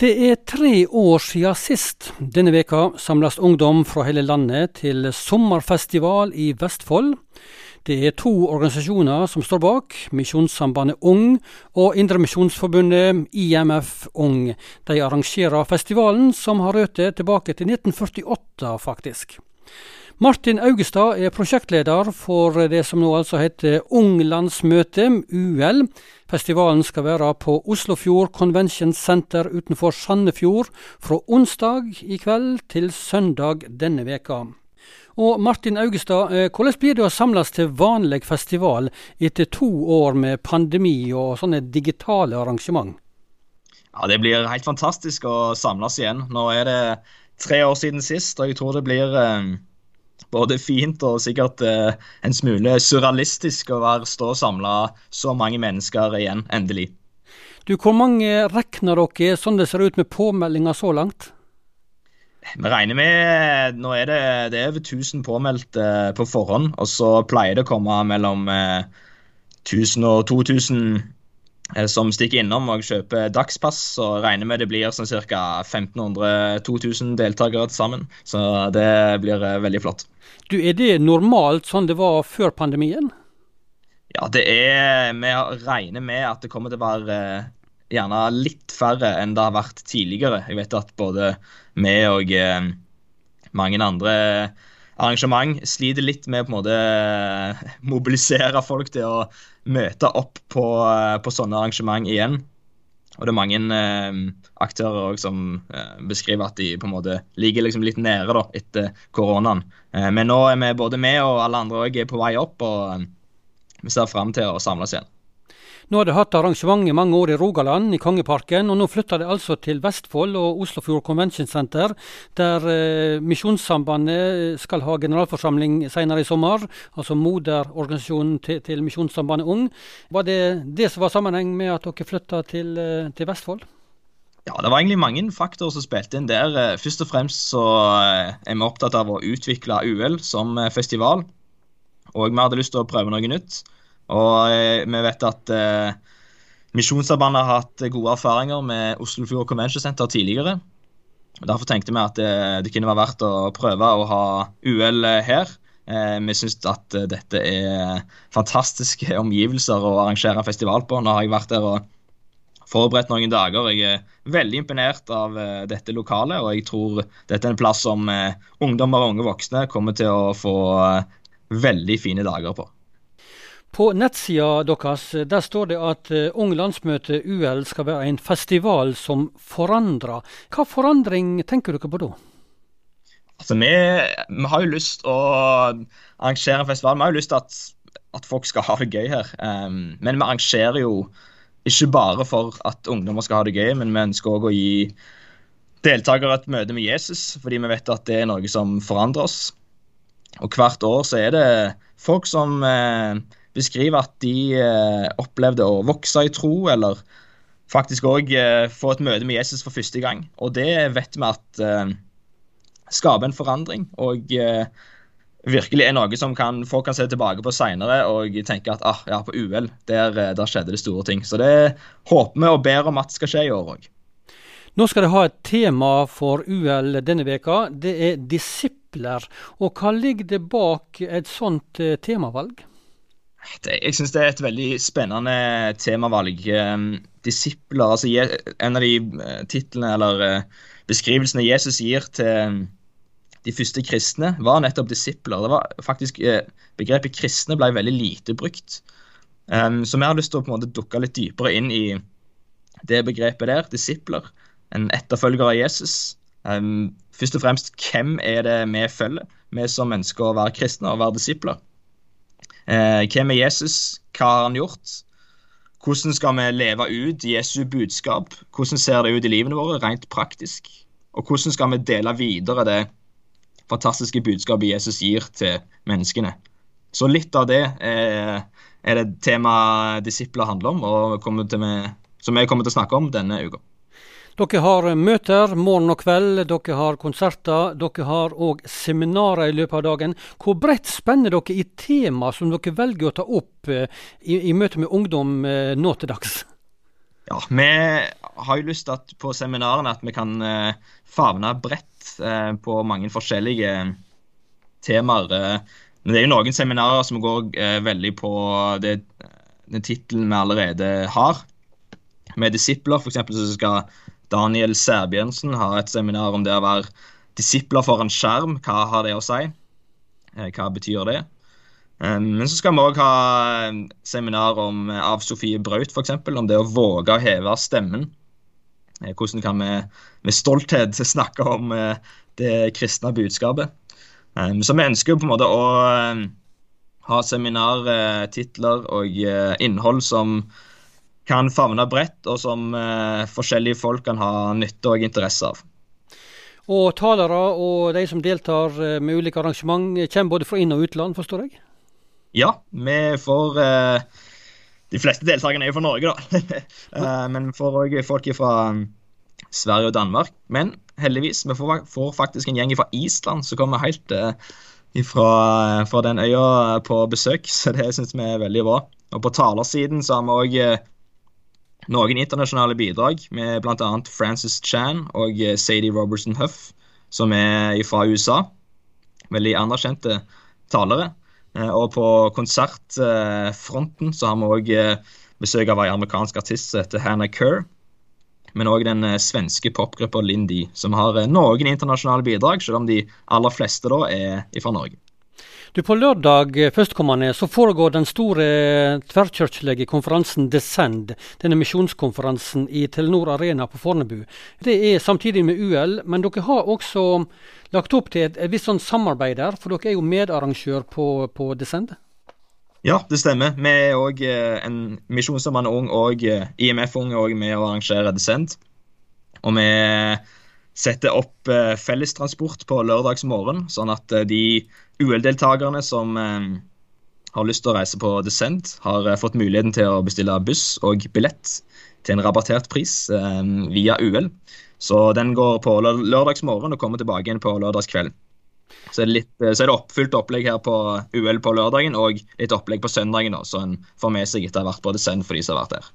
Det er tre år siden sist. Denne veka samles ungdom fra hele landet til sommerfestival i Vestfold. Det er to organisasjoner som står bak, Misjonssambandet Ung og Indremisjonsforbundet IMF Ung. De arrangerer festivalen, som har røtter tilbake til 1948, faktisk. Martin Augestad er prosjektleder for det som nå altså heter Unglandsmøte, UL. Festivalen skal være på Oslofjord Convention Center utenfor Sandefjord fra onsdag i kveld til søndag denne veka. Og Martin Augestad, eh, hvordan blir det å samles til vanlig festival etter to år med pandemi og sånne digitale arrangement? Ja, Det blir helt fantastisk å samles igjen. Nå er det tre år siden sist, og jeg tror det blir eh, både fint og sikkert eh, en smule surrealistisk å være, stå samla så mange mennesker igjen, endelig. Du, Hvor mange regner dere sånn det ser ut med påmeldinger så langt? Vi regner med Nå er det, det er over 1000 påmeldte eh, på forhånd. Og så pleier det å komme mellom eh, 1000 og 2000 Eh, som stikker innom og kjøper dagspass, og regner med det blir sånn ca. 1500-2000 deltakere til sammen. Så det blir eh, veldig flott. Du, Er det normalt sånn det var før pandemien? Ja, det er Vi regner med at det kommer til å være eh, gjerne litt færre enn det har vært tidligere. Jeg vet at både vi og mange andre arrangement sliter litt med på en måte mobilisere folk til å møte opp på, eh, på sånne arrangement igjen. Og det er mange eh, aktører som eh, beskriver at de på en måte ligger liksom litt nede da, etter koronaen. Eh, men nå er vi både med og alle andre også på vei opp, og eh, vi ser fram til å samles igjen. Nå har det hatt arrangement i mange år i Rogaland, i Kongeparken, og nå flytter det altså til Vestfold og Oslofjord Convention Center, der eh, Misjonssambandet skal ha generalforsamling senere i sommer. Altså moderorganisasjonen til, til Misjonssambandet Ung. Var det det som var sammenheng med at dere flytta til, eh, til Vestfold? Ja, Det var egentlig mange faktorer som spilte inn der. Eh, først og fremst så eh, er vi opptatt av å utvikle UL som festival. Og vi hadde lyst til å prøve noe nytt. Og eh, vi vet at eh, Misjonssambandet har hatt gode erfaringer med Oslofjord Convention Center tidligere. Derfor tenkte vi at det, det kunne være verdt å prøve å ha UL her. Eh, vi syns at dette er fantastiske omgivelser å arrangere en festival på. Nå har jeg vært der og forberedt noen dager. Jeg er veldig imponert av dette lokalet, og jeg tror dette er en plass som ungdommer og unge voksne kommer til å få veldig fine dager på. På nettsida deres der står det at uh, Ung landsmøte UL skal være en festival som forandrer. Hva forandring tenker dere på da? Altså, vi, vi, har jo lyst å arrangere en festival. Vi har jo lyst til at, at folk skal ha det gøy her. Um, men vi arrangerer jo ikke bare for at ungdommer skal ha det gøy, men vi ønsker òg å gi deltakere et møte med Jesus, fordi vi vet at det er noe som forandrer oss. Og hvert år så er det folk som uh, beskriver at de eh, opplevde å vokse i tro, eller faktisk òg eh, få et møte med Jesus for første gang. Og det vet vi at eh, skaper en forandring. og eh, virkelig er noe som kan, folk kan se tilbake på seinere og tenke at ah, ja, på UL der, eh, der, skjedde det store ting. Så det håper vi og ber om at skal skje i år òg. Nå skal det ha et tema for UL denne veka. Det er disipler. Og hva ligger det bak et sånt temavalg? Jeg syns det er et veldig spennende temavalg. Um, disipler, altså En av de uh, titlene eller uh, beskrivelsene Jesus gir til um, de første kristne, var nettopp disipler. Det var faktisk uh, Begrepet kristne ble veldig lite brukt. Um, så vi har lyst til å på en måte dukke litt dypere inn i det begrepet der. Disipler. En etterfølger av Jesus. Først og fremst, hvem er det vi følger? Vi som ønsker å være kristne og være disipler. Eh, hvem er Jesus? Hva har han gjort? Hvordan skal vi leve ut Jesu budskap? Hvordan ser det ut i livene våre, rent praktisk? Og hvordan skal vi dele videre det fantastiske budskapet Jesus gir til menneskene? Så litt av det er, er det temaet disipler handler om, og som jeg kommer til å snakke om denne uka. Dere har møter morgen og kveld, dere har konserter, dere har òg seminarer i løpet av dagen. Hvor bredt spenner dere i tema som dere velger å ta opp eh, i, i møte med ungdom eh, nå til dags? Ja, vi har jo lyst til at på seminarene at vi kan uh, favne bredt på mange forskjellige temaer. men det er jo noen seminarer som går veldig på det, den tittelen vi allerede har. Med disipler, f.eks. som skal Daniel Særbjørnsen har et seminar om det å være disipler for en skjerm. Hva har det å si? Hva betyr det? Men så skal vi òg ha seminar om, av Sofie Braut, f.eks. Om det å våge å heve stemmen. Eh, hvordan kan vi med stolthet snakke om eh, det kristne budskapet? Så vi ønsker på en måte å ha seminartitler og innhold som kan favne bredt, og som forskjellige folk kan ha nytte og interesse av. Og talere og de som deltar med ulike arrangement, kommer både fra inn- og utland, forstår jeg? Ja, vi får eh, De fleste deltakerne er jo fra Norge, da. eh, men vi får òg folk fra um, Sverige og Danmark. Men heldigvis, vi får, får faktisk en gjeng fra Island som kommer helt uh, fra, fra, den øya på besøk, så det syns vi er veldig bra. Og på talersiden så har vi òg noen internasjonale bidrag med bl.a. Francis Chan og Sadie Robertson Huff, som er fra USA. Veldig anerkjente talere. Eh, og på konsertfronten så har vi òg eh, besøk av ei amerikansk artist som heter Hannah Kerr. Men òg den eh, svenske popgruppa Lindy, som har noen internasjonale bidrag, selv om de aller fleste da er fra Norge. Du, På lørdag førstkommende så foregår den store tverrkirkelige konferansen Descend, denne misjonskonferansen i Telenor Arena på Fornebu. Det er samtidig med UL, men dere har også lagt opp til et, et visst sånn samarbeid der, for dere er jo medarrangør på, på Descend? Ja, det stemmer. Vi er òg eh, en misjonsmann Ung og eh, IMF Ung er med å arrangere Descend. Og vi setter opp eh, fellestransport på lørdagsmorgen, sånn at de UL-deltakerne som har lyst til å reise på Descent, har fått muligheten til å bestille buss og billett til en rabattert pris via UL. Så den går på lørdagsmorgen og kommer tilbake igjen på lørdagskveld. Så er, det litt, så er det oppfylt opplegg her på UL på lørdagen og litt opplegg på søndagen, så en får med seg etter hvert på send for de som har vært der.